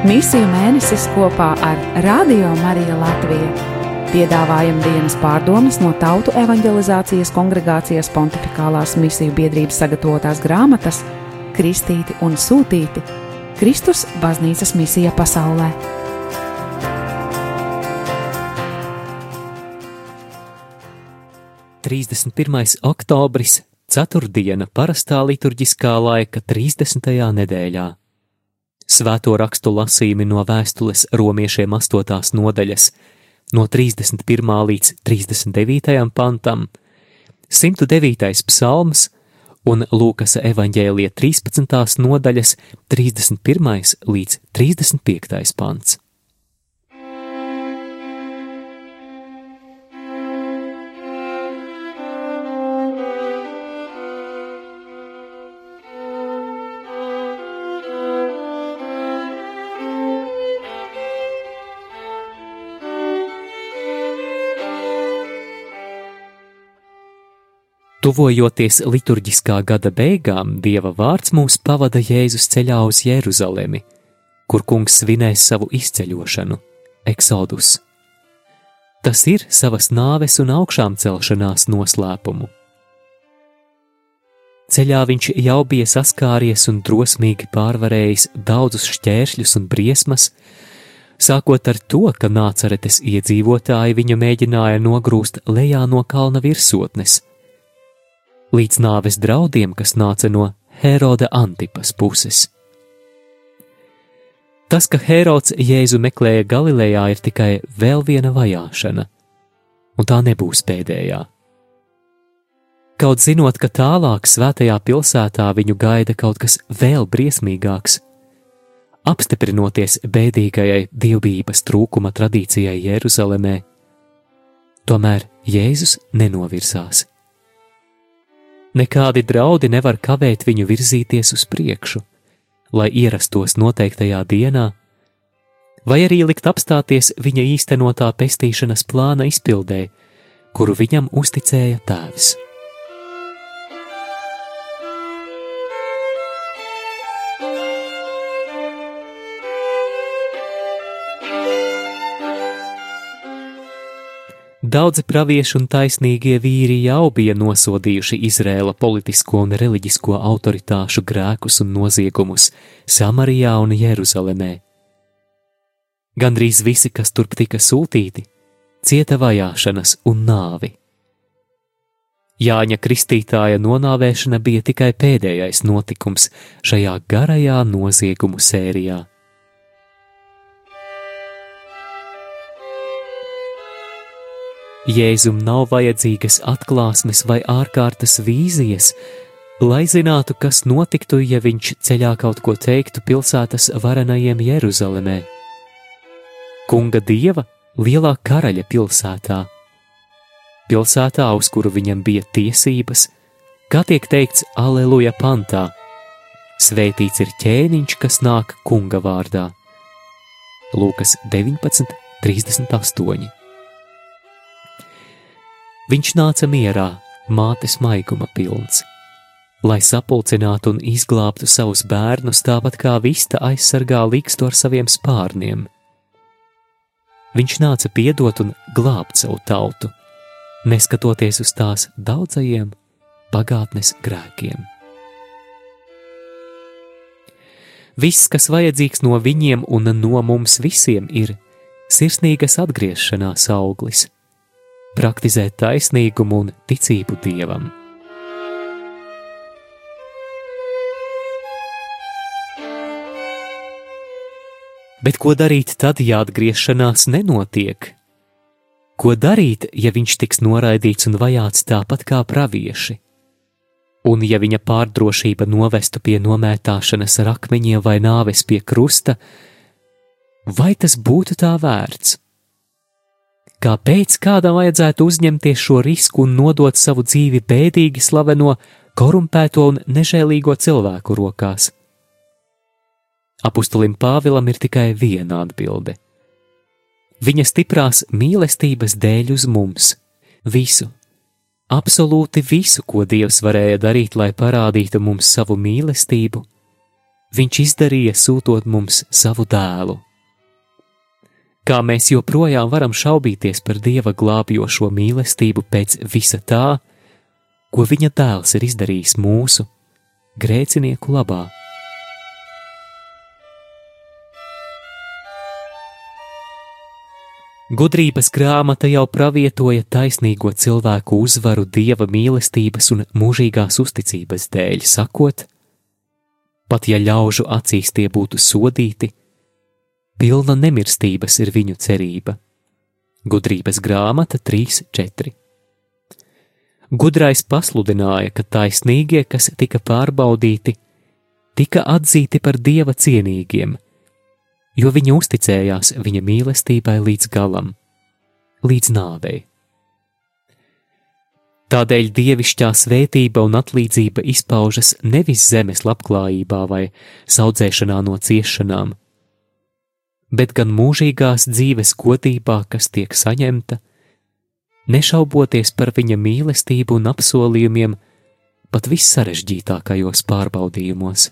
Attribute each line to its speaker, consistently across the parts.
Speaker 1: Misiju mēnesis kopā ar Radio Mariju Latviju. Piedāvājam dienas pārdomas no Tautu evanģelizācijas kongregācijas pontificālās misiju biedrības sagatavotās grāmatas Kristīti un Sūtīti - Kristus baznīcas misija pasaulē.
Speaker 2: Trīsdesmit pirmais oktobris, ceturtdiena parastā liturģiskā laika 30. nedēļā. Svēto rakstu lasījumi no vēstules romiešiem 8. nodaļas, no 31. līdz 39. pantam, 109. psalms un Lūkas evaņģēlija 13. nodaļas 31. līdz 35. pants. Tuvojoties liturģiskā gada beigām, Dieva vārds mūs pavada Jēzus ceļā uz Jeruzalemi, kur kungs svinēs savu izceļošanu, eksodus. Tas ir savas nāves un augšām celšanās noslēpumu. Ceļā viņš jau bija saskāries un drosmīgi pārvarējis daudzus šķēršļus un briesmas, sākot ar to, ka nācaretes iedzīvotāji viņu mēģināja nogrūst lejā no kalna virsotnes – līdz nāves draudiem, kas nāca no Heroda Antipas puses. Tas, ka Herods Jēzu meklēja Galilejā, ir tikai vēl viena vajāšana, un tā nebūs pēdējā. Kaut zinot, ka tālāk svētajā pilsētā viņu gaida kaut kas vēl briesmīgāks, apstiprinoties bēdīgajai dievbijības trūkuma tradīcijai Jeruzalemē, tomēr Jēzus nenovirzās. Nekādi draudi nevar kavēt viņu virzīties uz priekšu, lai ierastos noteiktajā dienā, vai arī likt apstāties viņa īstenotā pestīšanas plāna izpildē, kuru viņam uzticēja tēvs. Daudzi pravieši un taisnīgie vīri jau bija nosodījuši Izrēla politisko un reliģisko autoritāšu grēkus un noziegumus Samarijā un Jeruzalemē. Gandrīz visi, kas turp tika sūtīti, cieta vajāšanas un nāvi. Jāņa Kristītāja nonāvēšana bija tikai pēdējais notikums šajā garajā noziegumu sērijā. Jēzum nav vajadzīgas atklāsmes vai ārkārtas vīzijas, lai zinātu, kas notiktu, ja viņš ceļā kaut ko teiktu pilsētas varenajiem Jeruzalemē. Kunga dieva lielā karaļa pilsētā, pilsētā, uz kuru viņam bija tiesības, kā tiek teikts Aleluja pantā, svētīts ir ķēniņš, kas nāk kunga vārdā. Lūkas 19, 38. Viņš nāca mierā, mātes maiguma pilns, lai sapulcinātu un izglābtu savus bērnus tāpat kā vista aizsargā likstu ar saviem spārniem. Viņš nāca piedot un glābt savu tautu, neskatoties uz tās daudzajiem pagātnes grēkiem. Viss, kas vajadzīgs no viņiem un no mums visiem, ir sirsnīgas atgriešanās auglis praktizēt taisnīgumu un ticību dievam. Bet ko darīt tad, ja atgriešanās nenotiek? Ko darīt, ja viņš tiks noraidīts un vajāts tāpat kā pravieši? Un ja viņa pārdrošība novestu pie nomētāšanas ar akmeņiem vai nāves pie krusta, vai tas būtu tā vērts? Kāpēc kādam vajadzētu uzņemties šo risku un nodot savu dzīvi bēdīgi slaveno, korumpēto un nežēlīgo cilvēku rokās? Apostolim Pāvilam ir tikai viena atbilde. Viņa stiprās mīlestības dēļ uz mums visu, absolūti visu, ko Dievs varēja darīt, lai parādītu mums savu mīlestību, viņš izdarīja sūtot mums savu dēlu. Kā mēs joprojām varam šaubīties par Dieva glābjošo mīlestību pēc visa tā, ko viņa dēls ir izdarījis mūsu grēcinieku labā. Gudrības grāmata jau pravietoja taisnīgo cilvēku uzvaru dieva mīlestības un mūžīgās uzticības dēļ, sakot, pat ja ļaužu acīs tie būtu sodīti, pilna nemirstības ir viņu cerība. Gudrības grāmata 3.4. Gudrais pasludināja, ka taisnīgie, kas tika pārbaudīti, tika atzīti par dieva cienīgiem, jo viņi uzticējās viņa mīlestībai līdz galam, līdz nāvei. Tādēļ dievišķā svētība un atlīdzība izpaužas nevis zemes labklājībā vai saudzēšanā no ciešanām, bet gan mūžīgās dzīves godībā, kas tiek saņemta, nešauboties par viņa mīlestību un apsolījumiem pat vissarežģītākajos pārbaudījumos.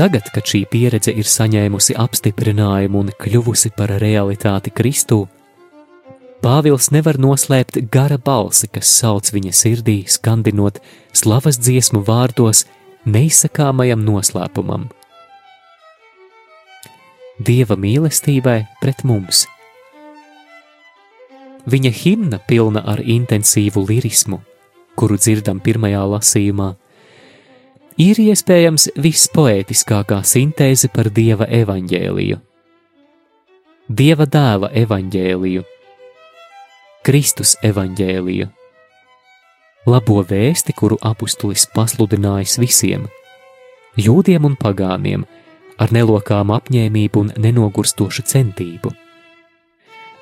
Speaker 2: Tagad, kad šī pieredze ir saņēmusi apstiprinājumu un kļuvusi par realitāti Kristū, Pāvils nevar noslēpt gara balsi, kas sauc viņa sirdī, skandinot slavas dziesmu vārdos neizsakāmajam noslēpumam. Dieva mīlestībai pret mums. Viņa himna pilna ar intensīvu lirismu, kuru dzirdam pirmajā lasījumā, ir iespējams vispoētiskākā sintēze par Dieva evaņģēliju. Dieva dēla evaņģēliju, Kristus evaņģēliju, labo vēsti, kuru apustulis pasludinājis visiem, jūdiem un pagāniem, ar nelokām apņēmību un nenogurstošu centību.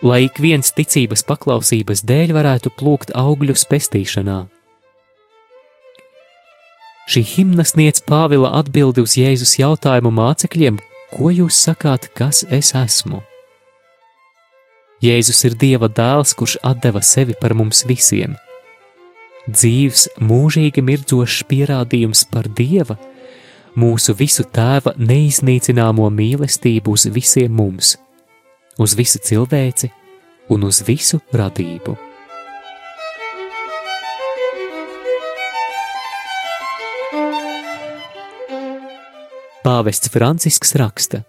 Speaker 2: Lai ik viens ticības paklausības dēļ varētu plūkt augļus pestīšanā, Šī himna sniedz Pāvila atbildi uz Jēzus jautājumu mācekļiem, ko jūs sakāt, kas es esmu? Jēzus ir Dieva dēls, kurš deva sevi par mums visiem. Dzīves, mūžīgi mirdzošs pierādījums par Dieva, mūsu visu tēva neiznīcināmo mīlestību uz visiem mums, uz visu cilvēci un uz visu radību. Pāvests Francisks raksta: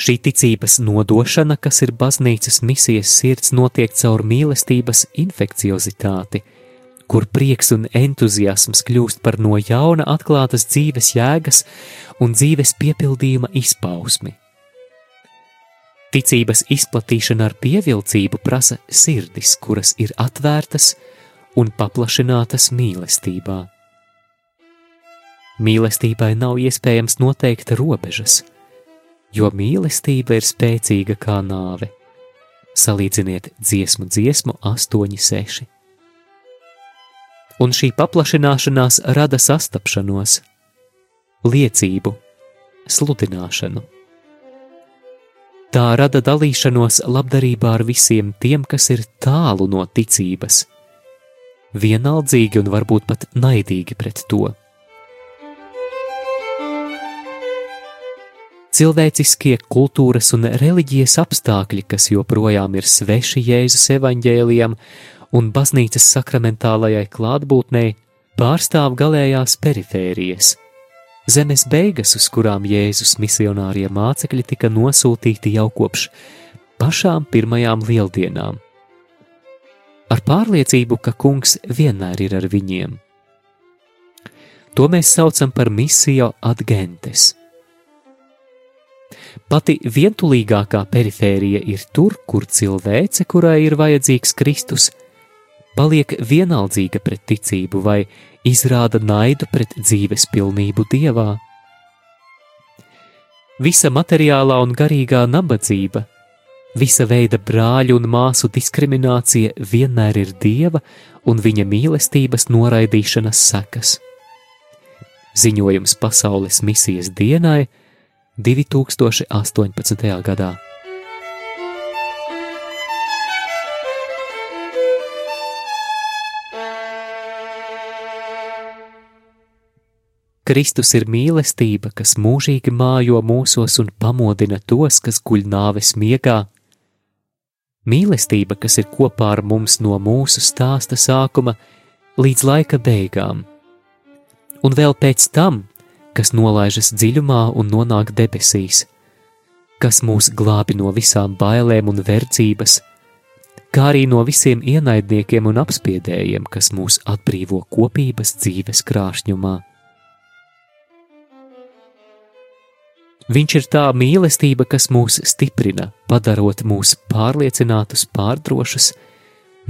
Speaker 2: Šī ticības nodošana, kas ir baznīcas misijas sirds, notiek caur mīlestības infekciozitāti, kur prieks un entuziasms kļūst par no jauna atklātas dzīves jēgas un dzīves piepildījuma izpausmi. Ticības izplatīšana ar pievilcību prasa sirdis, kuras ir atvērtas un paplašinātas mīlestībā. Mīlestībai nav iespējams noteikt robežas, jo mīlestība ir spēcīga kā nāve. Salīdziniet dziesmu dziesmu 8,6. Un šī paplašināšanās rada sastapšanos, liecību, sludināšanu. Tā rada dalīšanos labdarībā ar visiem tiem, kas ir tālu no ticības, vienaldzīgi un varbūt pat naidīgi pret to. Cilvēciskie kultūras un reliģijas apstākļi, kas joprojām ir sveši Jēzus evaņģēlijam un baznīcas sakramentālajai klātbūtnei, pārstāv galējās perifērijas. Zemes beigas, uz kurām Jēzus misionārie mācekļi tika nosūtīti jau kopš pašām pirmajām lieldienām. Ar pārliecību, ka kungs vienmēr ir ar viņiem. To mēs saucam par misiju ad gentes Pati vientulīgākā perifērija ir tur, kur cilvēce, kurai ir vajadzīgs Kristus, paliek vienaldzīga pret ticību vai izrāda naidu pret dzīves pilnību dievā. Visa materiālā un garīgā nabadzība, visa veida brāļu un māsu diskriminācija vienmēr ir dieva un viņa mīlestības noraidīšanas sekas. Ziņojums pasaules misijas dienai – 2018. gadā. Kristus ir mīlestība, kas mūžīgi mājo mūsos un pamodina tos, kas guļ nāves miegā. Mīlestība, kas ir kopā ar mums no mūsu stāsta sākuma līdz laika beigām, un vēl pēc tam kas nolaižas dziļumā un nonāk debesīs, kas mūs glābi no visām bailēm un verdzības, kā arī no visiem ienaidniekiem un apspiedējiem, kas mūs atbrīvo kopības dzīves krāšņumā. Viņš ir tā mīlestība, kas mūs stiprina, padarot mūs pārliecinātus, pārdrošus,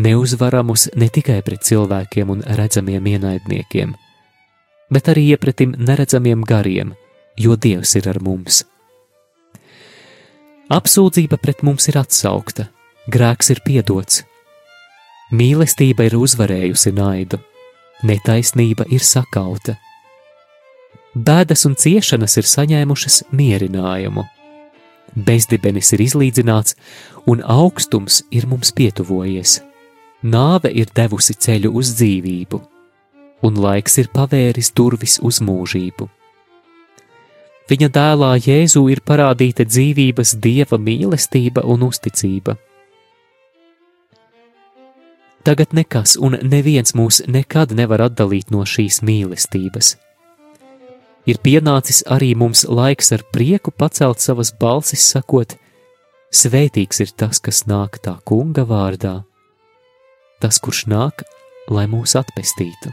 Speaker 2: neuzvaramus ne tikai pret cilvēkiem un redzamiem ienaidniekiem, bet arī iepretim neredzamiem gariem, jo Dievs ir ar mums. Apsūdzība pret mums ir atsaukta, grēks ir piedots. Mīlestība ir uzvarējusi naidu, netaisnība ir sakauta. Bēdas un ciešanas ir saņēmušas mierinājumu. Bezdibenis ir izlīdzināts, un augstums ir mums pietuvojies. Nāve ir devusi ceļu uz dzīvību, un laiks ir pavēris durvis uz mūžību. Viņa dēlā Jēzū ir parādīta dzīvības dieva mīlestība un uzticība. Tagad nekas un neviens mūs nekad nevar atdalīt no šīs mīlestības. Ir pienācis arī mums laiks ar prieku pacelt savas balsis, sakot: Svētīgs ir tas, kas nāk tā kunga vārdā, tas, kurš nāk, lai mūs atpestītu.